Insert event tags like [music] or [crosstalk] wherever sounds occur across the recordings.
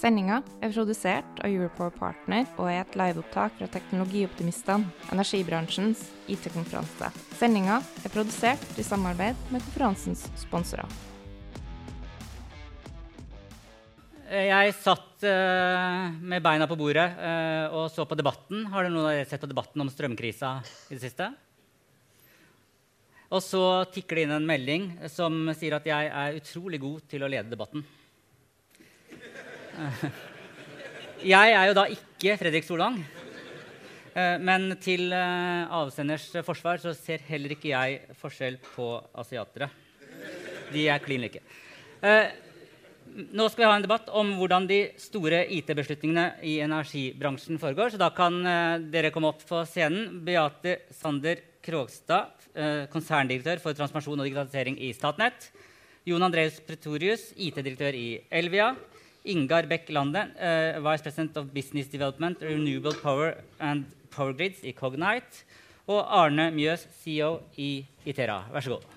Sendinga er produsert av Europower Partner og er et liveopptak fra Teknologioptimistene, energibransjens IT-konferanse. Sendinga er produsert i samarbeid med konferansens sponsorer. Jeg satt uh, med beina på bordet uh, og så på debatten. Har dere noen av dere sett på debatten om strømkrisa i det siste? Og så tikker det inn en melding som sier at jeg er utrolig god til å lede debatten. Jeg er jo da ikke Fredrik Solang. Eh, Men til eh, avsenders forsvar så ser heller ikke jeg forskjell på asiatere. De er klin like. Eh, Nå skal vi ha en debatt om hvordan de store IT-beslutningene i energibransjen foregår. Så da kan dere komme opp på scenen. Beate Sander Krogstad, konserndirektør for transformasjon og digitalisering i Statnett. Jon Andreas Pretorius, IT-direktør i Elvia. Ingar Beck Lande, uh, Vice President of Business Development, Renewable Power and Power Grids i Cognite. Og Arne Mjøs, CEO i Itera. Vær så god.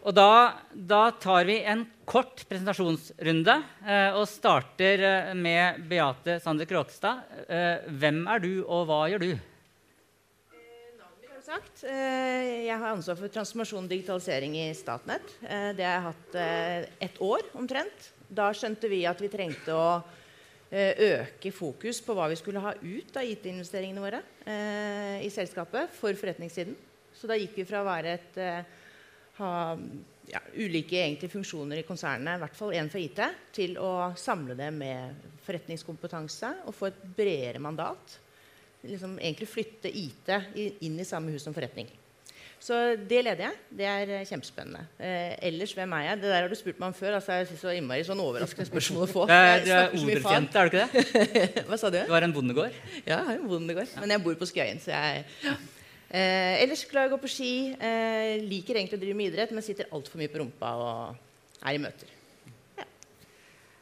Og da, da tar vi en kort presentasjonsrunde eh, og starter eh, med Beate Sander Kråkstad. Eh, hvem er du, og hva gjør du? Sagt. Eh, Jeg har ansvar for transformasjon og digitalisering i Statnett. Eh, Det har jeg hatt et ett år omtrent. Da skjønte vi at vi trengte å eh, øke fokus på hva vi skulle ha ut av IT-investeringene våre eh, i selskapet for forretningssiden. Så da gikk vi fra å være et eh, ha ja, ulike funksjoner i konsernet, i hvert fall én for IT, til å samle det med forretningskompetanse og få et bredere mandat liksom egentlig flytte IT inn i samme hus som forretning. Så det leder jeg. Det er eh, kjempespennende. Eh, ellers, hvem er jeg? Det der har du spurt meg om før. altså jeg synes det var innmari sånn overraskende spørsmål å få. [laughs] Du er, du er odelsjente, er du ikke det? [laughs] Hva sa du? Du har en bondegård. Ja, jeg har en bondegård. Men jeg bor på Skøyen, så jeg eh, Ellers glad i å gå på ski. Eh, liker egentlig å drive med idrett, men sitter altfor mye på rumpa og er i møter.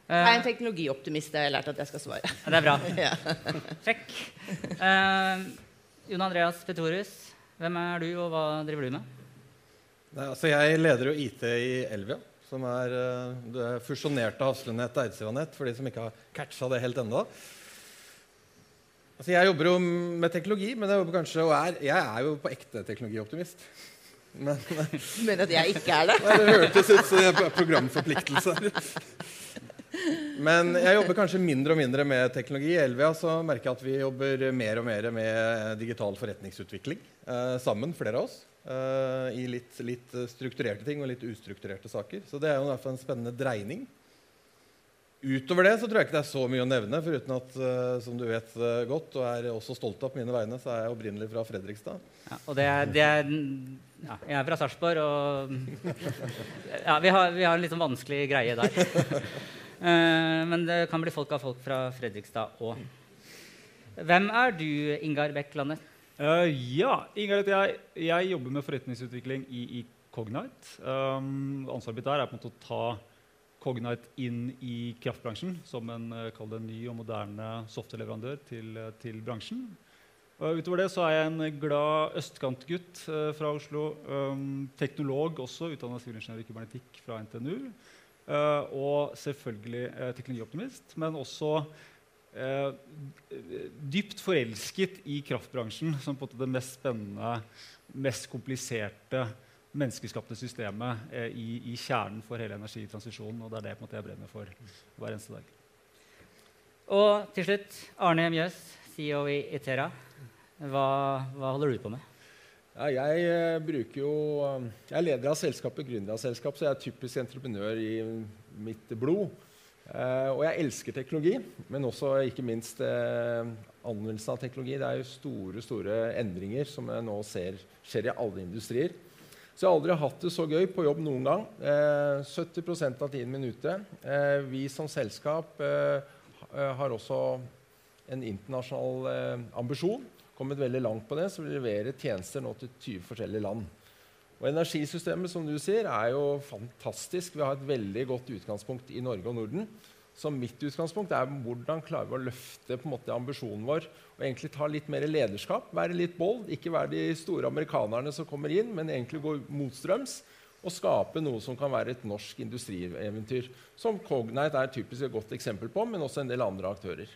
Jeg er en teknologioptimist, det har jeg lært at jeg skal svare. Ja, det er bra. [laughs] Ja. Sjekk. Eh, Jon Andreas Petorius, hvem er du, og hva driver du med? Nei, altså jeg leder jo IT i Elvia, som er eh, det fusjonerte Hafslundnett og Eidsivanett, for de som ikke har catcha det helt ennå. Altså jeg jobber jo med teknologi, men jeg kanskje og er, jeg er jo på ekte teknologioptimist. Men men at jeg ikke er det? Nei, det hørtes ut som programforpliktelse. [laughs] Men jeg jobber kanskje mindre og mindre med teknologi. I Elvia så merker jeg at vi jobber mer og mer med digital forretningsutvikling eh, sammen, flere av oss. eh, I litt, litt strukturerte ting og litt ustrukturerte saker. Så det er jo i hvert fall en spennende dreining. Utover det så tror jeg ikke det er så mye å nevne, foruten at eh, som du vet eh, godt, og er også stolt av på mine vegne, så er jeg opprinnelig fra Fredrikstad. Ja, og det er, det er ja, Jeg er fra Sarpsborg, og [laughs] ja, vi, har, vi har en litt sånn vanskelig greie der. [laughs] Eh, men det kan bli folk av folk fra Fredrikstad òg. Hvem er du, Ingar Beck-Landet? Eh, ja, Ingar heter jeg. Jeg jobber med forretningsutvikling i, i Cognite. Um, ansvaret mitt der er på en måte å ta Cognite inn i kraftbransjen som en, en ny og moderne software-leverandør til, til bransjen. Uh, utover det så er jeg en glad østkantgutt uh, fra Oslo. Um, teknolog også, utdanna sivilingeniør i kybernetikk fra NTNU. Eh, og selvfølgelig eh, teknologioptimist, men også eh, dypt forelsket i kraftbransjen som på en måte det mest spennende, mest kompliserte menneskeskapte systemet i, i kjernen for hele energitransisjonen. Og det er det måte jeg brenner for hver eneste dag. Og til slutt, Arne Mjøs, CEO i Itera. Hva, hva holder du på med? Ja, jeg eh, bruker jo eh, Jeg er leder av selskapet, Gründerselskap, så jeg er typisk entreprenør i mitt blod. Eh, og jeg elsker teknologi, men også ikke minst eh, anvendelsen av teknologi. Det er jo store store endringer som jeg nå ser skjer i alle industrier. Så jeg har aldri hatt det så gøy på jobb noen gang. Eh, 70% av tiden min ute. Eh, vi som selskap har også en internasjonal eh, ambisjon. Kommet veldig langt på det, så vi leverer tjenester nå til 20 forskjellige land. Og Energisystemet som du sier, er jo fantastisk. Vi har et veldig godt utgangspunkt i Norge og Norden. Så mitt utgangspunkt er hvordan klarer vi å løfte måte, ambisjonen vår og egentlig ta litt mer lederskap. Være litt bold. Ikke være de store amerikanerne som kommer inn, men egentlig gå motstrøms og skape noe som kan være et norsk industrieventyr. Som Cognite er typisk et godt eksempel på, men også en del andre aktører.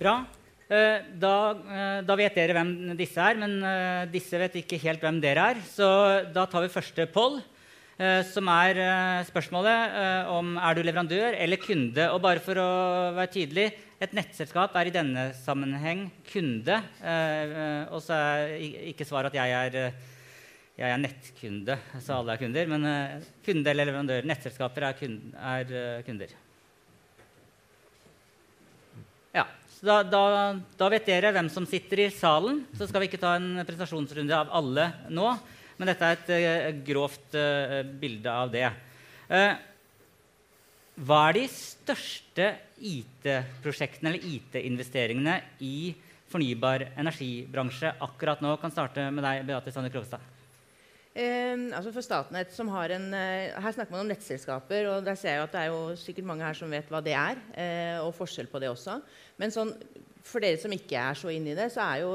Bra. Eh, da, eh, da, vet dere hvem disse er, men eh, disse vet ikke helt hvem dere er. Så da tar vi første poll, som er spørsmålet om er du leverandør eller kunde. Og bare for å være tydelig et nettselskap er i denne sammenheng kunde. Og så er ikke svaret at jeg er, jeg er nettkunde, så alle er kunder. Men kunde eller leverandør. Nettselskaper er, kunder. Ja. Så da, da, da, vet dere hvem som sitter i salen. Så skal vi ikke ta en presentasjonsrunde av alle nå. Men dette er et uh, grovt uh, bilde av det. Uh, hva er de største IT-prosjektene eller IT-investeringene i fornybar energibransje akkurat nå? Kan starte med deg, Beate Sander Krogstad. Eh, altså for Statnett som har en, eh, Her snakker man om nettselskaper. og der ser jeg at Det er jo sikkert mange her som vet hva det er, eh, og forskjell på det også. Men sånn, for dere som ikke er så inne i det, så er jo,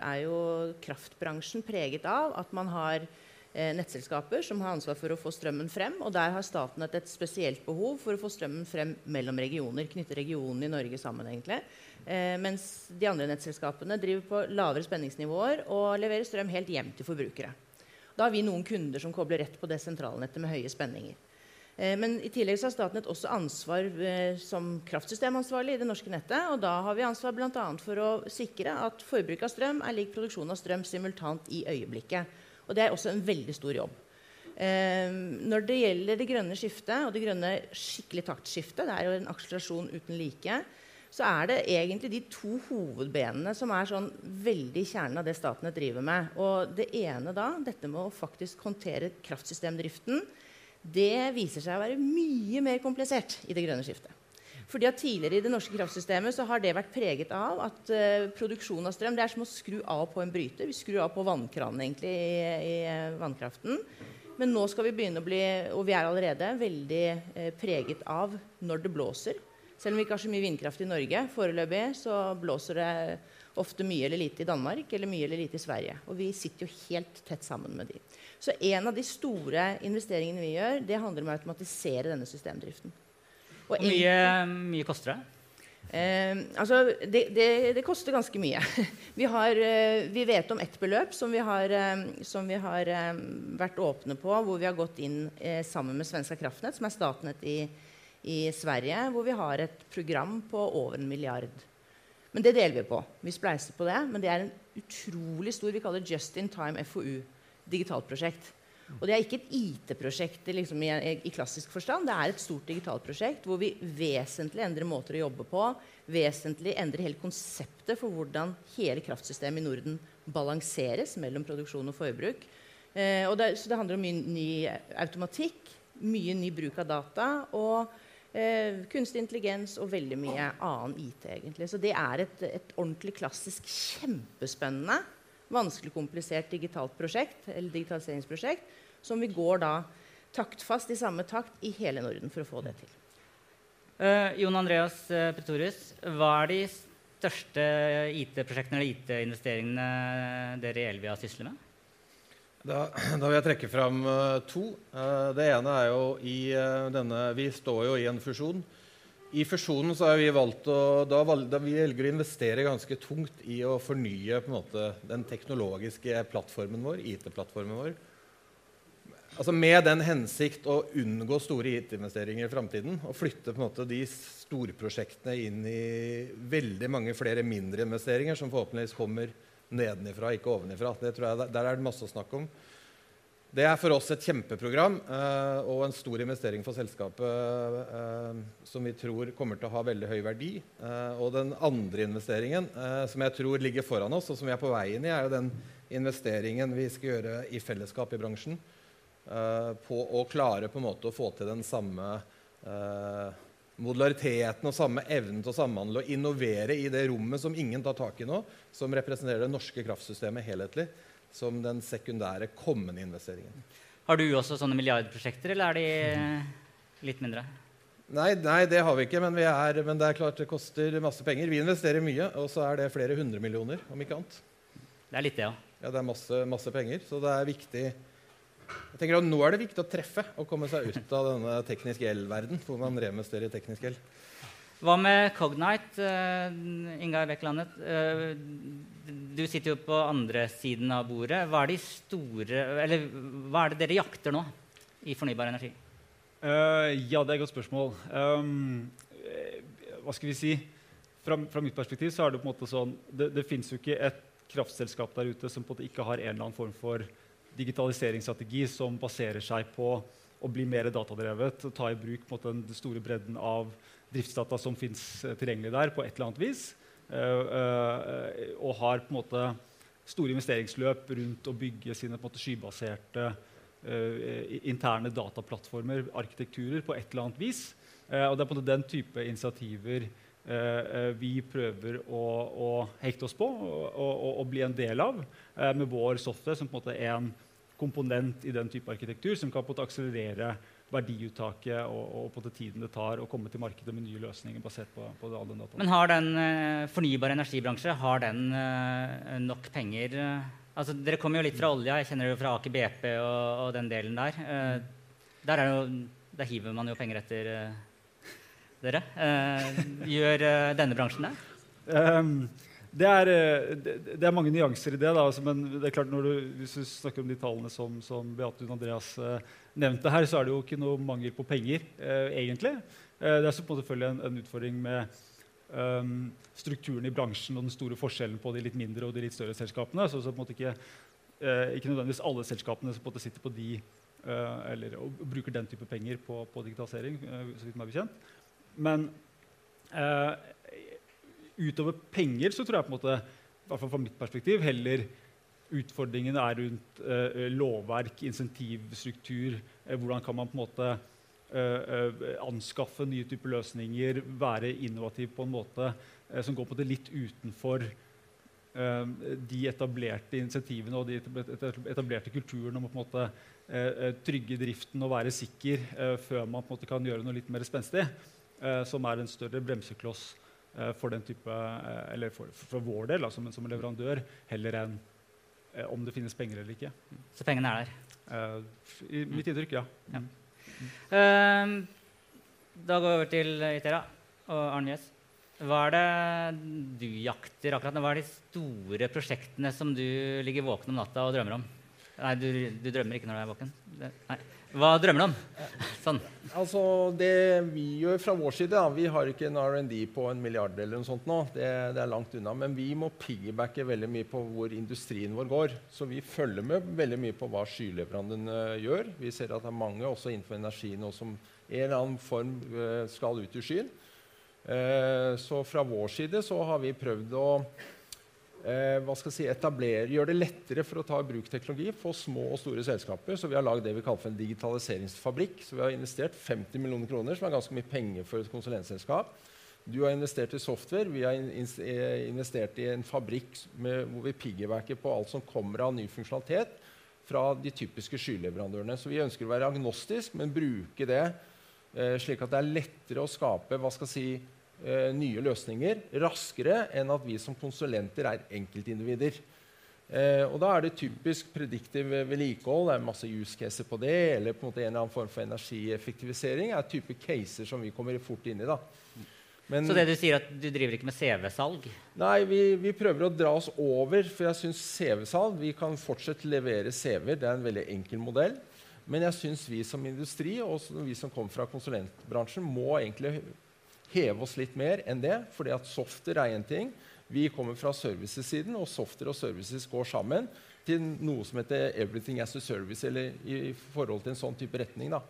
er jo kraftbransjen preget av at man har eh, nettselskaper som har ansvar for å få strømmen frem. Og der har Statnett et spesielt behov for å få strømmen frem mellom regioner. Knytte regionene i Norge sammen, egentlig. Mens de andre nettselskapene driver på lavere spenningsnivåer og leverer strøm helt hjem til forbrukere. Da har vi noen kunder som kobler rett på det sentralnettet med høye spenninger. Eh, men i tillegg så har Statnett også ansvar eh, som kraftsystemansvarlig i det norske nettet. Og da har vi ansvar bl.a. for å sikre at forbruk av strøm er lik produksjon av strøm simultant i øyeblikket. Og det er også en veldig stor jobb. Eh, når det gjelder det grønne skiftet, og det grønne skikkelig taktskiftet, det er jo en akselerasjon uten like, så er det egentlig de to hovedbenene som er sånn veldig kjernen av det statene driver med. Og det ene da, dette med å faktisk håndtere kraftsystemdriften, det viser seg å være mye mer komplisert i det grønne skiftet. Fordi at Tidligere i det norske kraftsystemet så har det vært preget av at uh, produksjon av strøm det er som å skru av på en bryter. Vi skrur av på vannkranen egentlig i, i uh, vannkraften. Men nå skal vi begynne å bli, og vi er allerede, veldig uh, preget av når det blåser. Selv om vi ikke har så mye vindkraft i Norge foreløpig, så blåser det ofte mye eller lite i Danmark eller mye eller lite i Sverige. Og vi sitter jo helt tett sammen med de. Så en av de store investeringene vi gjør, det handler om å automatisere denne systemdriften. Hvor mye, mye koster det? Eh, altså, det, det, det, koster ganske mye. [laughs] Vi, har, eh, vi, vet om ett beløp som vi har, eh, som vi har eh, vært åpne på, hvor vi har gått inn eh, sammen med Svenska kraftnett, som er Statnett i i Sverige, hvor vi har et program på over en milliard. Men det deler vi på. Vi spleiser på det. Men det er en utrolig stor vi kaller Just in Time FoU. Digitalt prosjekt. Og det er ikke et IT-prosjekt liksom, i, i, klassisk forstand. Det er et stort digitalt prosjekt hvor vi vesentlig endrer måter å jobbe på. Vesentlig endrer hele konseptet for hvordan hele kraftsystemet i Norden balanseres mellom produksjon og forbruk. Eh, og det, så det handler om mye ny automatikk, mye ny bruk av data. og eh, kunstig intelligens og veldig mye annen IT. egentlig. Så det er et, et ordentlig klassisk, kjempespennende, vanskelig komplisert digitalt prosjekt, eller digitaliseringsprosjekt som vi går da taktfast i samme takt i hele Norden for å få det til. Uh, Jon Andreas uh, Pretorius, hva er de største IT-prosjektene eller IT-investeringene dere i Elvia sysler med? Da, [clears throat] da, vil jeg trekke fram uh, to. Uh, det ene er jo i uh, denne Vi står jo i en fusjon. I fusjonen så har vi valgt å da, da vi velger å investere ganske tungt i å fornye måte, den teknologiske plattformen vår, IT-plattformen vår. Altså Med den hensikt å unngå store IT-investeringer i framtiden. Og flytte på en måte de storprosjektene inn i veldig mange flere mindre investeringer som forhåpentligvis kommer nedenifra, ikke ovenifra. Det tror jeg, Der er det masse å snakke om. Det er for oss et kjempeprogram eh, og en stor investering for selskapet eh, som vi tror kommer til å ha veldig høy verdi. Eh, og den andre investeringen eh, som jeg tror ligger foran oss, og som vi er på vei inn i, er jo den investeringen vi skal gjøre i fellesskap i bransjen. Eh, på å klare på en måte å få til den samme eh, modulariteten og samme evnen til å samhandle og innovere i det rommet som ingen tar tak i nå, som representerer det norske kraftsystemet helhetlig, som den sekundære kommende investeringen. Har du også sånne milliardprosjekter, eller er de litt mindre? Nei, nei, det har vi ikke, men, vi er, men det er klart det koster masse penger. Vi investerer mye, og så er det flere hundre millioner, om ikke annet. Det er litt det, ja. Ja, det er masse, masse penger, så det er viktig jeg tenker at Nå er det viktig å treffe og komme seg ut av denne teknisk el-verden, hvor man remesterer i teknisk el. Hva med Cognite, uh, Ingar Bekklandet? Uh, du sitter jo på andre siden av bordet. Hva er, de store, eller, hva er det dere jakter nå i fornybar energi? Uh, ja, det er et godt spørsmål. Um, hva skal vi si? Fra, fra, mitt perspektiv så er det på en måte sånn Det, det fins jo ikke et kraftselskap der ute som på en måte ikke har en eller annen form for digitaliseringsstrategi som baserer seg på å bli mer datadrevet og ta i bruk måte, den store bredden av driftsdata som fins eh, tilgjengelig der, på et eller annet vis. Uh, uh, og har på en måte store investeringsløp rundt å bygge sine måte, skybaserte interne dataplattformer, arkitekturer, på et eller annet vis. og det er på en måte den type initiativer vi prøver å, å, hekte oss på og, og, og, bli en del av med vår software som på en måte er en komponent i den type arkitektur som kan på akselerere verdiuttaket og, og, på det tiden det tar å komme til markedet med nye løsninger. basert på, på all den dataen. Men har den uh, fornybare energibransje har den uh, nok penger? Uh, altså, dere kommer jo litt fra olja. Jeg kjenner det jo fra Aker BP og, og den delen der. der, jo, der, hiver man jo penger etter dere. gjør denne bransjen det? Um, det er, eh, det er, mange nyanser i det. Da, altså, men det er klart du, hvis du snakker om de tallene som, som Beate Andreas eh, nevnte her, så er det jo ikke noe mangel på penger, eh, egentlig. Det er selvfølgelig en, en utfordring med um, strukturen i bransjen og den store forskjellen på de litt mindre og de litt større selskapene. Så, så ikke, ikke nødvendigvis alle selskapene som på sitter på de eh, eller og bruker den type penger på, på digitalisering. så vidt meg bekjent. Men utover penger så tror jeg på en måte, i hvert fall fra mitt perspektiv, heller utfordringen er rundt eh, lovverk, insentivstruktur. Eh, hvordan kan man på en måte eh, anskaffe nye typer løsninger, være innovativ på en måte som går på det litt utenfor de etablerte insentivene og de etablerte kulturen om å på en måte trygge driften og være sikker før man på en måte kan gjøre noe litt mer spenstig, som er en større bremsekloss Eh, for den type, eh, eller for, for vår del, altså, som leverandør, heller enn eh, om det finnes penger eller ikke. Så pengene er der? I mitt inntrykk, ja. ja. Mm. da går vi over til Itera og Arne Mjøs. Hva er det du jakter akkurat nå? Hva er de store prosjektene som du ligger våken om natta og drømmer om? Nei, du, du drømmer ikke når du er våken? Nei. Hva drømmer du om? Sånn. Altså, Det vi gjør fra vår side da, Vi har ikke en R&D på en milliard eller noe sånt nå. Det, det, er langt unna. Men vi må piggybacke veldig mye på hvor industrien vår går. Så vi følger med veldig mye på hva skyleverandørene gjør. Vi ser at det er mange også innenfor energi nå som en eller annen form uh, skal ut i skyen. Uh, så fra vår side så har vi prøvd å eh, si, etablere, gjøre det lettere for å ta i bruk teknologi for små og store selskaper. Så vi har lagd det vi kaller for en digitaliseringsfabrikk. Så vi har investert 50 millioner kroner, som er ganske mye penger for et konsulentselskap. Du har investert i software, vi har eh, investert i en fabrikk med, hvor vi piggybacker på alt som kommer av ny funksjonalitet fra de typiske skyleverandørene. Så vi ønsker å være agnostisk, men bruke det eh, slik at det er lettere å skape hva skal jeg si, eh, nye løsninger raskere enn at vi som konsulenter er enkeltindivider. Eh, og da er det typisk prediktiv vedlikehold. Det er masse use caser på det. Eller på en, måte en eller annen form for energieffektivisering er type caser som vi kommer fort inn i. da. Men, så det du sier at du driver ikke med CV-salg? Nei, vi, vi, prøver å dra oss over. For jeg syns CV-salg Vi kan fortsatt levere CV-er. Det er en veldig enkel modell. Men jeg syns vi som industri og vi som kommer fra konsulentbransjen, må egentlig heve oss litt mer enn det. fordi at software er én ting. Vi kommer fra servicesiden, og software og services går sammen til noe som heter 'everything as a service', eller i, forhold til en sånn type retning. Da.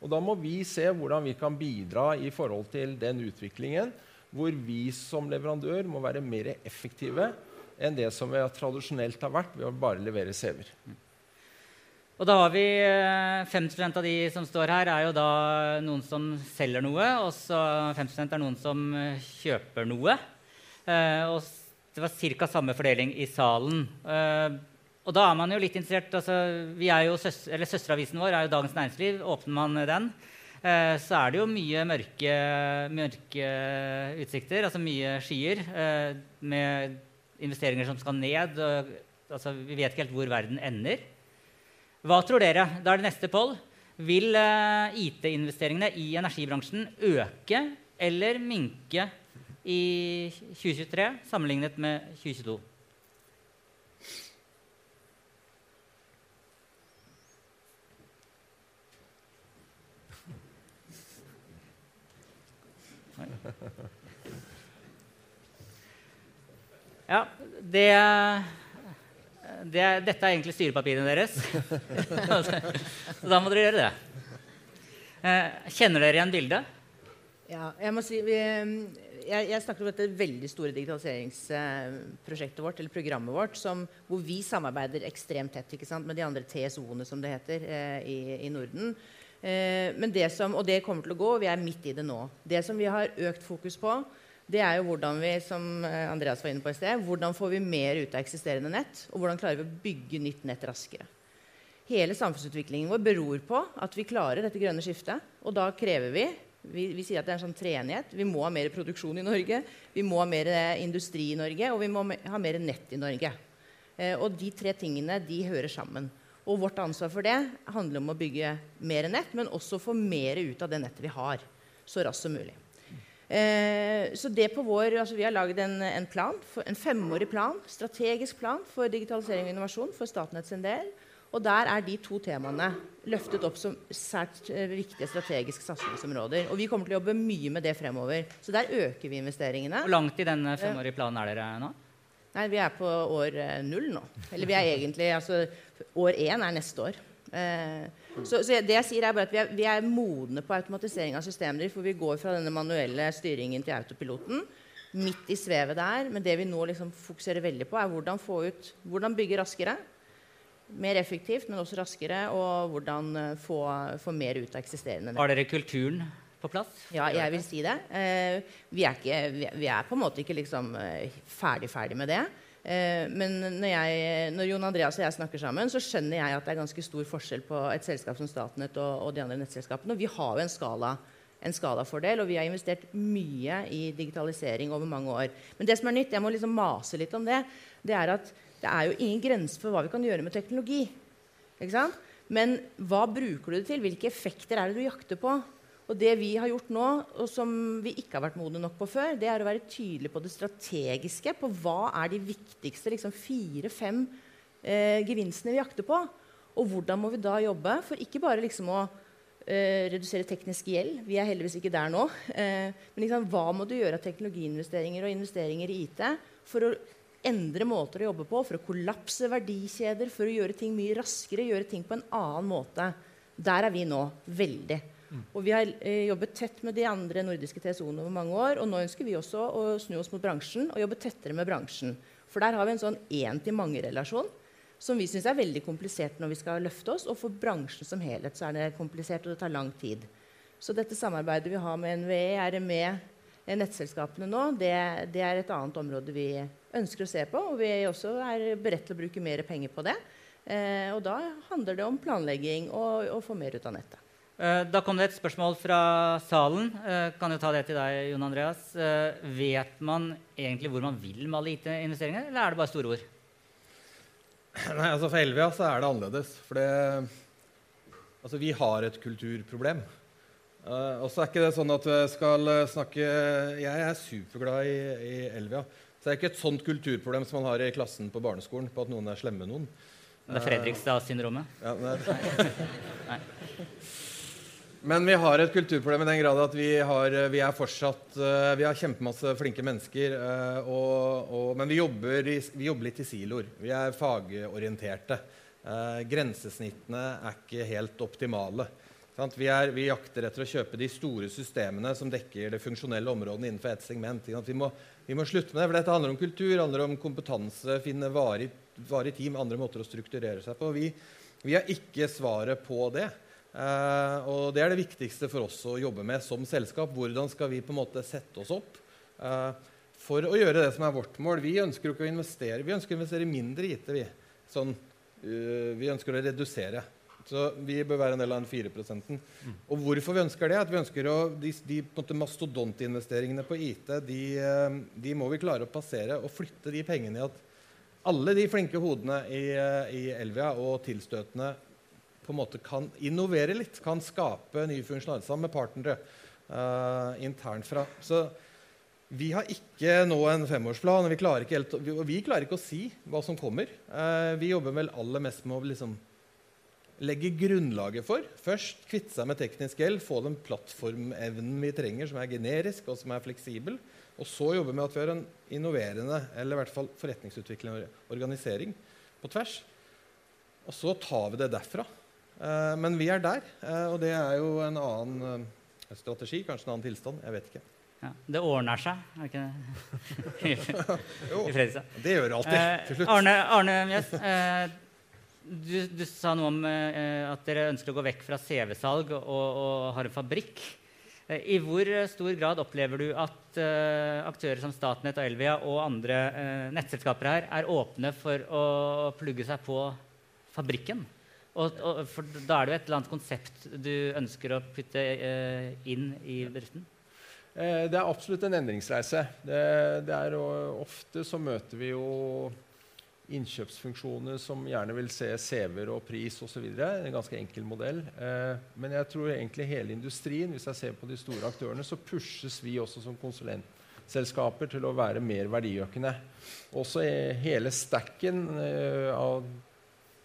Og da må vi se hvordan vi kan bidra i forhold til den utviklingen, hvor vi som leverandør må være mer effektive enn det som vi tradisjonelt har vært ved å bare levere CV-er. Og da har vi 50 eh, av de som står her, er jo da noen som selger noe. Og så 50% er noen som eh, kjøper noe. Eh, og det var ca. samme fordeling i salen. Og da er man jo litt interessert altså, vi er jo søster, Søsteravisen vår er jo Dagens Næringsliv. Åpner man den, så er det jo mye mørke, mørke utsikter. Altså mye skyer med investeringer som skal ned. Og, altså, vi vet ikke helt hvor verden ender. Hva tror dere? Da er det neste poll. Vil IT-investeringene i energibransjen øke eller minke i 2023 sammenlignet med 2022. Ja, det, det, Dette er egentlig styrepapirene deres. [laughs] Så da må dere gjøre det. Eh, kjenner dere igjen bildet? Ja, jeg må si vi, jeg, jeg, snakker om dette veldig store digitaliseringsprosjektet vårt, eller programmet vårt, som, hvor vi samarbeider ekstremt tett sant, med de andre TSO-ene som det heter, eh, i, i, Norden. Eh, men det som, og det kommer til å gå, og vi er midt i det nå. Det som vi har økt fokus på, det er jo hvordan vi som eh, Andreas var inne på i sted, hvordan får vi mer ut av eksisterende nett, og hvordan klarer vi å bygge nytt nett raskere. Hele samfunnsutviklingen vår beror på at vi klarer dette grønne skiftet. Og da krever vi vi, vi, sier at det er en sånn treenighet. Vi må ha mer produksjon i Norge, vi må ha mer eh, industri i Norge, og vi må ha mer nett i Norge. Eh, og de tre tingene de hører sammen. Og vårt ansvar for det handler om å bygge mer nett, men også få mer ut av det nettet vi har, så raskt som mulig. Eh, så det på vår, altså Vi har laget en, en, plan, en femårig plan, strategisk plan for digitalisering og innovasjon for Statnett sin del. Og der er de to temaene løftet opp som sært eh, viktige strategiske satsingsområder. Og vi kommer til å jobbe mye med det fremover. Så der øker vi investeringene. Hvor langt i den femårige planen er dere nå? Nei, Vi er på år eh, null nå. Eller vi er egentlig altså, År én er neste år. Eh, så, så, det jeg sier er bare at vi er, vi er, modne på automatisering av systemer. For vi går fra denne manuelle styringen til autopiloten. Midt i svevet der. Men det vi nå liksom fokuserer veldig på, er hvordan, få ut, hvordan bygge raskere mer effektivt, men også raskere, og hvordan eh, få, få mer ut av eksisterende. Har dere kulturen på plass? Ja, jeg vil si det. Eh, vi, er ikke, vi, er på en måte ikke liksom ferdig ferdig med det. Eh, men når, jeg, når, Jon Andreas og jeg snakker sammen, så skjønner jeg at det er ganske stor forskjell på et selskap som Statnett og, og de andre nettselskapene. Og vi har jo en skala en skalafordel, og vi har investert mye i digitalisering over mange år. Men det som er nytt, jeg må liksom mase litt om det, det er at det er jo ingen grense for hva vi kan gjøre med teknologi. Men hva bruker du det til? Hvilke effekter er det du jakter på? Og det vi har gjort nå, og som vi ikke har vært modne nok på før, det er å være tydelig på det strategiske. På hva er de viktigste liksom, fire-fem eh, gevinstene vi jakter på. Og hvordan må vi da jobbe for ikke bare liksom å eh, redusere teknisk gjeld. Vi er heldigvis ikke der nå. Eh, men liksom, hva må du gjøre av teknologiinvesteringer og investeringer i IT for å endre måter å jobbe på, for å kollapse verdikjeder, for å gjøre ting mye raskere, gjøre ting på en annen måte. Der er vi nå veldig. Mm. Og vi har eh, jobbet tett med de andre nordiske TSO-ene over mange år. Og nå ønsker vi også å snu oss mot bransjen og jobbe tettere med bransjen. For der har vi en sånn én-til-mange-relasjon som vi syns er veldig komplisert når vi skal løfte oss. Og for bransjen som helhet så er det komplisert, og det tar lang tid. Så dette samarbeidet vi har med NVE, RME, nettselskapene nå, det, det er et annet område vi ønsker å se på. Og vi også er beredt til å bruke mer penger på det. Eh, og da handler det om planlegging og å få mer ut av nettet. Eh, da kom det et spørsmål fra salen. Eh, kan jo ta det til deg, Jon Andreas. Eh, vet man egentlig hvor man vil med alle IT-investeringer, eller er det bare store ord? [clears throat] Nei, altså For Elvia så er det annerledes. For det, altså vi har et kulturproblem. Uh, og så er ikke det sånn at jeg skal snakke Jeg er superglad i, i Elvia. Så det er ikke et sånt kulturproblem som man har i klassen på barneskolen. på at noen er slemme med noen. Det er Fredrikstad-syndromet? Ja, [laughs] Men vi har et kulturproblem i den grad at vi har, vi er fortsatt uh, Vi har kjempemasse flinke mennesker, uh, og, og, men vi jobber, vi jobber, litt i siloer. Vi er fagorienterte. Grensesnittene er ikke helt optimale. Vi, er, vi, jakter etter å kjøpe de store systemene som dekker det funksjonelle området innenfor ett segment. Vi må, vi må, slutte med det, for dette handler om kultur, handler om kompetanse, finne varig, varig team, andre måter å strukturere seg på. Vi, vi har ikke svaret på det. Uh, og det er det viktigste for oss å jobbe med som selskap. Hvordan skal vi på en måte sette oss opp uh, for å gjøre det som er vårt mål? Vi ønsker ikke å investere Vi ønsker å investere mindre i IT. Vi, sånn, uh, vi ønsker å redusere. Så vi bør være en del av den 4 mm. Og hvorfor vi ønsker det? At vi ønsker å, De, de på mastodontinvesteringene på IT de, de, må vi klare å passere og flytte de pengene i at alle de flinke hodene i, i Elvia og tilstøtende på en måte kan innovere litt, kan skape nye funksjonaler sammen med partnere uh, internt fra. Så vi har ikke nå en femårsplan, og vi klarer ikke, helt, vi, vi klarer ikke å si hva som kommer. Uh, vi jobber vel aller mest med å liksom legge grunnlaget for. Først kvitte seg med teknisk gjeld, få den plattformevnen vi trenger, som er generisk og som er fleksibel. Og så jobbe med at vi har en innoverende eller i hvert fall forretningsutviklende organisering på tvers. Og så tar vi det derfra. Uh, men vi er der, uh, og det er jo en annen uh, strategi, kanskje en annen tilstand. Jeg vet ikke. Ja, det ordner seg, er det ikke det? [laughs] jo, det gjør det alltid. til slutt. Arne, Arne Mjøs, du, du, sa noe om at dere ønsker å gå vekk fra CV-salg og, og, har en fabrikk. I hvor stor grad opplever du at aktører som Statnett og Elvia og andre nettselskaper her er åpne for å plugge seg på fabrikken? Og, og, for da er det jo et eller annet konsept du ønsker å putte eh, inn i bedriften? Eh, det er absolutt en endringsreise. Det, det er, ofte så møter vi jo innkjøpsfunksjoner som gjerne vil se CV-er og pris osv. En ganske enkel modell. Eh, men jeg tror egentlig hele industrien, hvis jeg ser på de store aktørene, så pushes vi også som konsulentselskaper til å være mer verdiøkende. Også hele stacken eh, av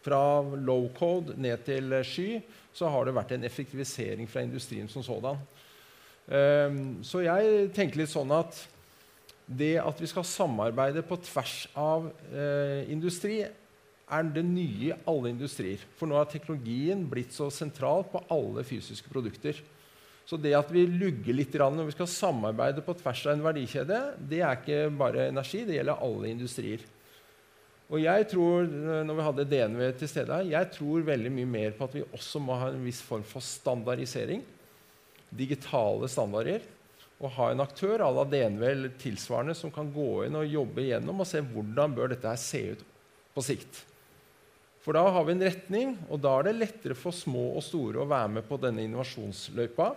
fra low code ned til sky, så har det vært en effektivisering fra industrien som sådan. Um, så jeg tenker litt sånn at det at vi skal samarbeide på tvers av uh, industri, er det nye i alle industrier. For nå har teknologien blitt så sentral på alle fysiske produkter. Så det at vi lugger litt når vi skal samarbeide på tvers av en verdikjede, det er ikke bare energi, det gjelder alle industrier. Og jeg tror når vi hadde DNV til stede her, jeg tror veldig mye mer på at vi også må ha en viss form for standardisering. Digitale standarder. Og ha en aktør à la DNV eller tilsvarende som kan gå inn og jobbe igjennom og se hvordan bør dette her se ut på sikt. For da har vi en retning, og da er det lettere for små og store å være med på denne innovasjonsløypa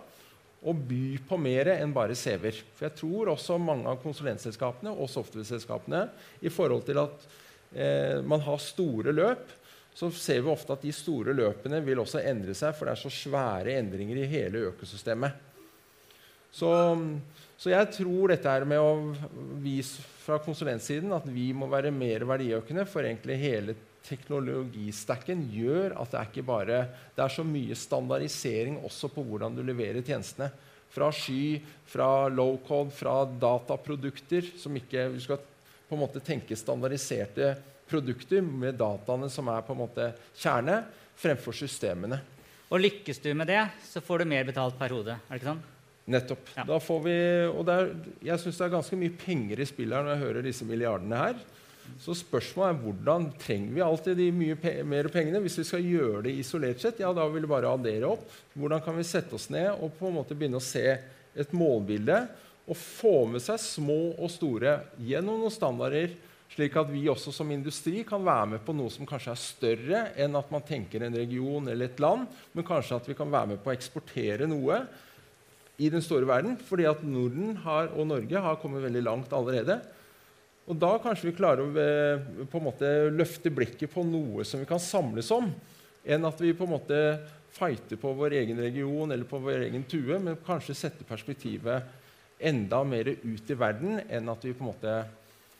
og by på mer enn bare CV-er. For jeg tror også mange av konsulentselskapene og software-selskapene i forhold til at eh, man har store løp, så ser vi ofte at de store løpene vil også endre seg, for det er så svære endringer i hele økosystemet. Så, så jeg tror dette er med å vise fra konsulentsiden at vi må være mer verdiøkende, for egentlig hele teknologistacken gjør at det er ikke bare Det er så mye standardisering også på hvordan du leverer tjenestene. Fra sky, fra low-code, fra dataprodukter som ikke Du skal på en måte tenke standardiserte produkter med dataene som er på en måte kjerne, fremfor systemene. Og lykkes du med det, så får du mer betalt per hode. er det ikke sånn? Nettopp. Ja. Da får vi, og er, jeg syns det er ganske mye penger i spillet her når jeg hører disse milliardene her. Så spørsmålet er hvordan trenger vi alltid de mye pe mer pengene? Hvis vi skal gjøre det isolert sett, ja, da vil vi bare addere opp. Hvordan kan vi sette oss ned og på en måte begynne å se et målbilde og få med seg små og store gjennom noen standarder, slik at vi også som industri kan være med på noe som kanskje er større enn at man tenker en region eller et land, men kanskje at vi kan være med på å eksportere noe i den store verden, fordi at Norden har, og Norge har kommet veldig langt allerede. Og da kanskje vi klarer å eh, på en måte løfte blikket på noe som vi kan samles om, enn at vi på en måte fighter på vår egen region eller på vår egen tue, men kanskje setter perspektivet enda mer ut i verden enn at vi på en måte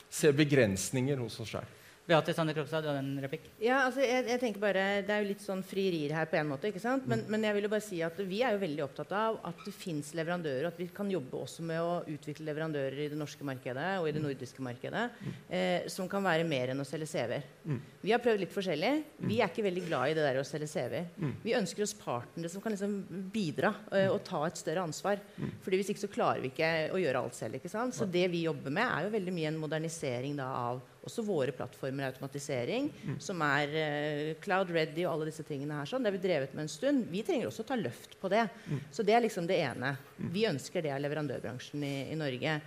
ser begrensninger hos oss sjøl. Beate Sande Krokstad, du hadde en replikk? Ja, altså jeg, jeg, tenker bare, Det er jo litt sånn frierier her på en måte. ikke sant? Men, mm. men, jeg vil jo bare si at vi er jo veldig opptatt av at det fins leverandører. At vi kan jobbe også med å utvikle leverandører i det norske markedet og i det nordiske markedet eh, som kan være mer enn å selge CV-er. Mm. Vi har prøvd litt forskjellig. Vi er ikke veldig glad i det der å selge CV-er. Mm. Vi ønsker oss partnere som kan liksom bidra eh, og ta et større ansvar. Fordi Hvis ikke så klarer vi ikke å gjøre alt selv. ikke sant? Så det vi jobber med, er jo veldig mye en modernisering da, av også våre plattformer automatisering, mm. som er uh, cloud ready og alle disse tingene her. sånn, Det har vi drevet med en stund. Vi trenger også å ta løft på det. Mm. Så det er liksom det ene. Vi ønsker det av leverandørbransjen i, i Norge.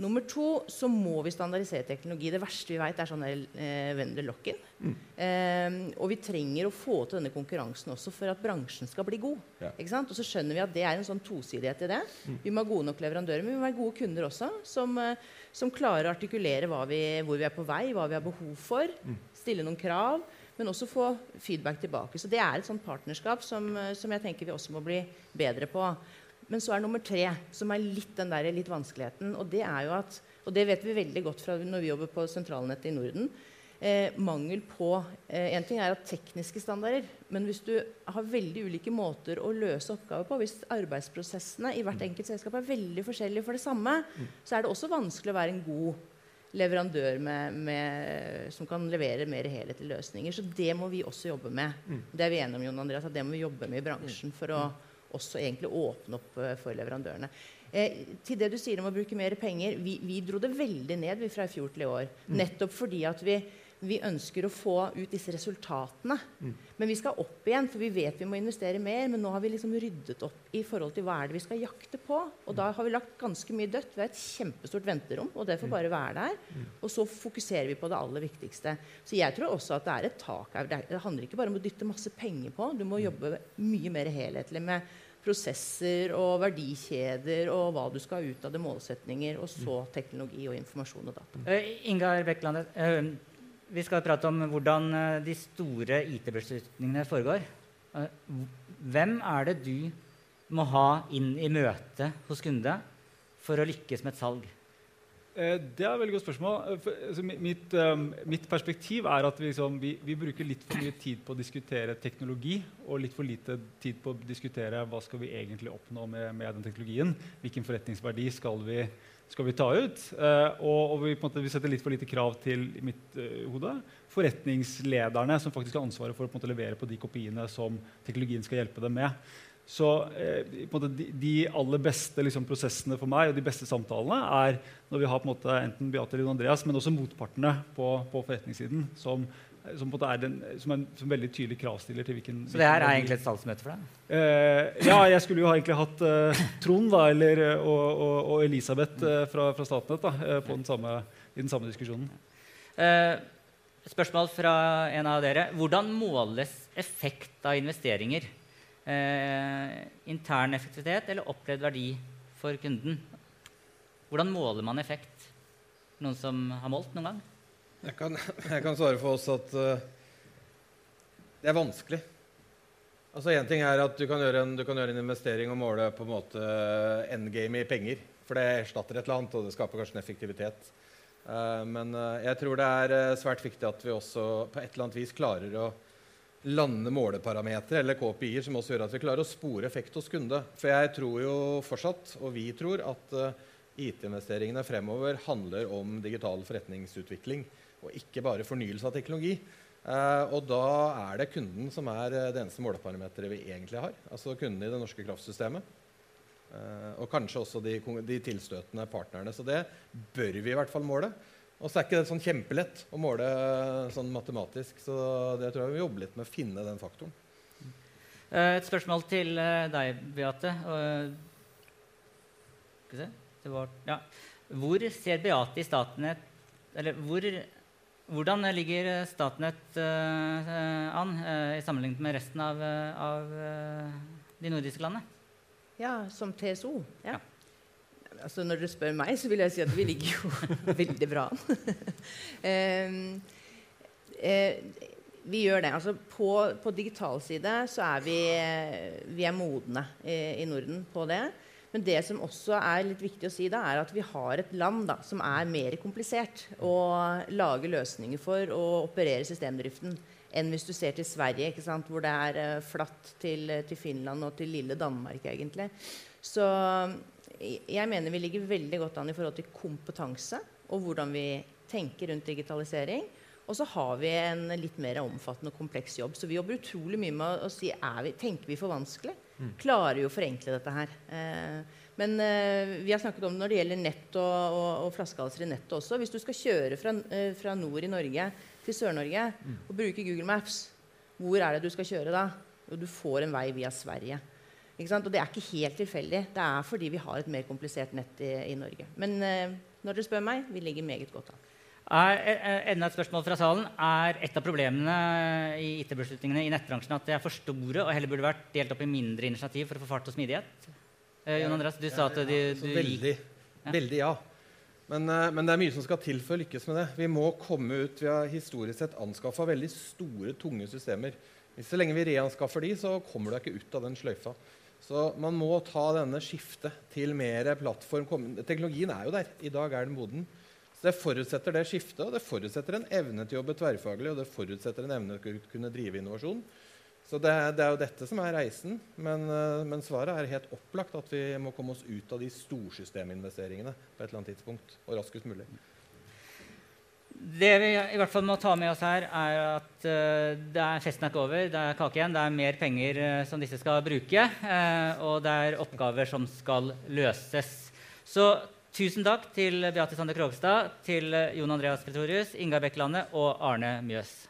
Nummer to så må vi standardisere teknologi. Det verste vi vet, er sånn eh, vendor lock-in. Mm. Eh, og vi trenger å få til denne konkurransen også for at bransjen skal bli god. Ja. Og så skjønner vi at det er en sånn tosidighet i det. Mm. Vi må ha gode nok leverandører, men vi må være gode kunder også. Som, eh, som klarer å artikulere vi, hvor vi er på vei, hva vi har behov for. Mm. Stille noen krav. Men også få feedback tilbake. Så det er et sånt partnerskap som, eh, som jeg tenker vi også må bli bedre på. Men så er nummer tre, som er litt den der litt vanskeligheten. Og det er jo at, og det vet vi veldig godt fra når vi jobber på sentralnettet i Norden. Eh, mangel på eh, En ting er at tekniske standarder, men hvis du har veldig ulike måter å løse oppgaver på, hvis arbeidsprosessene i hvert enkelt selskap er veldig forskjellige for det samme, så er det også vanskelig å være en god leverandør med, med, som kan levere mer helhetlige løsninger. Så det må vi også jobbe med. Det er vi enige om, Jon Andreas, at det må vi jobbe med i bransjen for å også egentlig åpne opp uh, for leverandørene. Eh, til det du sier om å bruke mer penger. Vi, vi dro det veldig ned fra i fjor til i år. Mm. Nettopp fordi at vi, vi, ønsker å få ut disse resultatene. Mm. Men vi skal opp igjen, for vi vet vi må investere mer. Men nå har vi liksom ryddet opp i forhold til hva er det vi skal jakte på. Og da har vi lagt ganske mye dødt. Vi har et kjempestort venterom, og det får mm. bare være der. Og så fokuserer vi på det aller viktigste. Så jeg tror også at det er et tak her. Det handler ikke bare om å dytte masse penger på. Du må jobbe mye mer helhetlig med prosesser og verdikjeder og hva du skal ha ut av det, målsetninger, og så teknologi og informasjon og data. Uh, Ingar Bekkeland, uh, vi skal prate om hvordan uh, de store IT-beslutningene foregår. hvem er det du må ha inn i møte hos kunde for å lykkes med et salg? Eh, det er et veldig godt spørsmål. Eh, altså, mitt, um, mitt, perspektiv er at vi, liksom, vi, vi, bruker litt for mye tid på å diskutere teknologi og litt for lite tid på å diskutere hva skal vi egentlig oppnå med, med den teknologien. Hvilken forretningsverdi skal vi, skal vi ta ut? Og, og vi, måte, vi, setter litt for lite krav til i mitt uh, hode, forretningslederne som faktisk har ansvaret for å måte, levere på de kopiene som teknologien skal hjelpe dem med. Så eh, de, de, aller beste liksom, prosessene for meg og de beste samtalene er når vi har måte, enten Beate eller Andreas, men også motpartene på, på forretningssiden, som, som, er den, som, er en som veldig tydelig kravstiller til hvilken Så det her er egentlig et salgsmøte for deg? Eh, ja, jeg skulle jo ha egentlig hatt eh, Trond da, eller, og, og, og, Elisabeth eh, fra, fra Statnett da, eh, den samme, i den samme diskusjonen. Eh, spørsmål fra en av dere. Hvordan måles effekt av investeringer? Eh, intern effektivitet eller opplevd verdi for kunden. Hvordan måler man effekt? Noen som har målt noen gang? Jeg kan, [laughs] jeg kan svare for oss at uh, det er vanskelig. Altså Én ting er at du kan, en, du kan, gjøre en, investering og måle på en måte endgame i penger. For det erstatter et eller annet, og det skaper kanskje en effektivitet. Uh, men uh, jeg tror det er svært viktig at vi også på et eller annet vis klarer å lande måleparametere eller KPI-er som også gjør at vi klarer å spore effekt hos kunde. For jeg tror jo fortsatt, og vi tror, at eh, IT-investeringene fremover handler om digital forretningsutvikling og ikke bare fornyelse av teknologi. Uh, og da er det kunden som er uh, det eneste måleparameteret vi egentlig har. Altså kunden i det norske kraftsystemet. Og kanskje også de, de, tilstøtende partnerne. Så det bør vi i hvert fall måle. Og så er ikke det sånn kjempelett å måle sånn matematisk. Så det tror jeg vi jobber litt med å finne den faktoren. Eh, et spørsmål til eh, deg, Beate. Skal vi se var, ja. Hvor ser Beate i Statnett Eller hvor, hvordan ligger Statnett uh, an uh, i sammenlignet med resten av, av uh, de nordiske landene? Ja, som TSO. Ja. ja altså Når dere spør meg, så vil jeg si at vi ligger jo [laughs] veldig bra an. um, [laughs] eh, vi gjør det. Altså på, på digital side så er vi, vi er modne i, i, Norden på det. Men det som også er litt viktig å si, da, er at vi har et land da, som er mer komplisert å lage løsninger for å operere systemdriften enn hvis du ser til Sverige, hvor det er uh, flatt til, til, Finland og til lille Danmark. egentlig. Så jeg mener vi ligger veldig godt an i forhold til kompetanse og hvordan vi tenker rundt digitalisering. Og så har vi en litt mer omfattende og kompleks jobb. Så vi jobber utrolig mye med å si vi, tenker vi for vanskelig. Mm. Klarer vi å forenkle dette her? Eh, men eh, vi har snakket om det når det gjelder nett og, og, og flaskehalser i nettet også. Hvis du skal kjøre fra, eh, fra nord i Norge til Sør-Norge mm. og bruke Google Maps, hvor er det du skal kjøre da? Jo, du får en vei via Sverige. Og det er ikke helt tilfeldig. Det er fordi vi har et mer komplisert nett i, i Norge. Men eh, når dere spør meg, vi ligger meget godt an. Er, enda et spørsmål fra salen. Er et av problemene i IT-beslutningene i nettbransjen at de er for store og heller burde vært delt opp i mindre initiativ for å få fart og smidighet? Eh, Jon Andreas, du sa at de, du veldig, ja. veldig ja. Men, eh, men, det er mye som skal til for å lykkes med det. Vi må komme ut, vi har historisk sett anskaffa veldig store, tunge systemer. Så lenge vi reanskaffer de, så kommer du ikke ut av den sløyfa. Så man må ta denne skiftet til mer plattform. Teknologien er jo der. I dag er den moden. Så Det forutsetter det skiftet, og det forutsetter en evne til å jobbe tverrfaglig og det forutsetter en evne til å kunne drive innovasjon. Så det, det er jo dette som er reisen. Men, eh, men, svaret er helt opplagt at vi må komme oss ut av de storsysteminvesteringene på et eller annet tidspunkt, og raskest mulig. Det vi i hvert fall må ta med oss her, er at uh, det er festen er ikke over. Det er kake igjen. Det er mer penger uh, som disse skal bruke. Uh, og det er oppgaver som skal løses. Så Tusen takk til Beate Sander Krogstad, til Jon Andreas Pretorius, Ingar Bekkelandet og Arne Mjøs.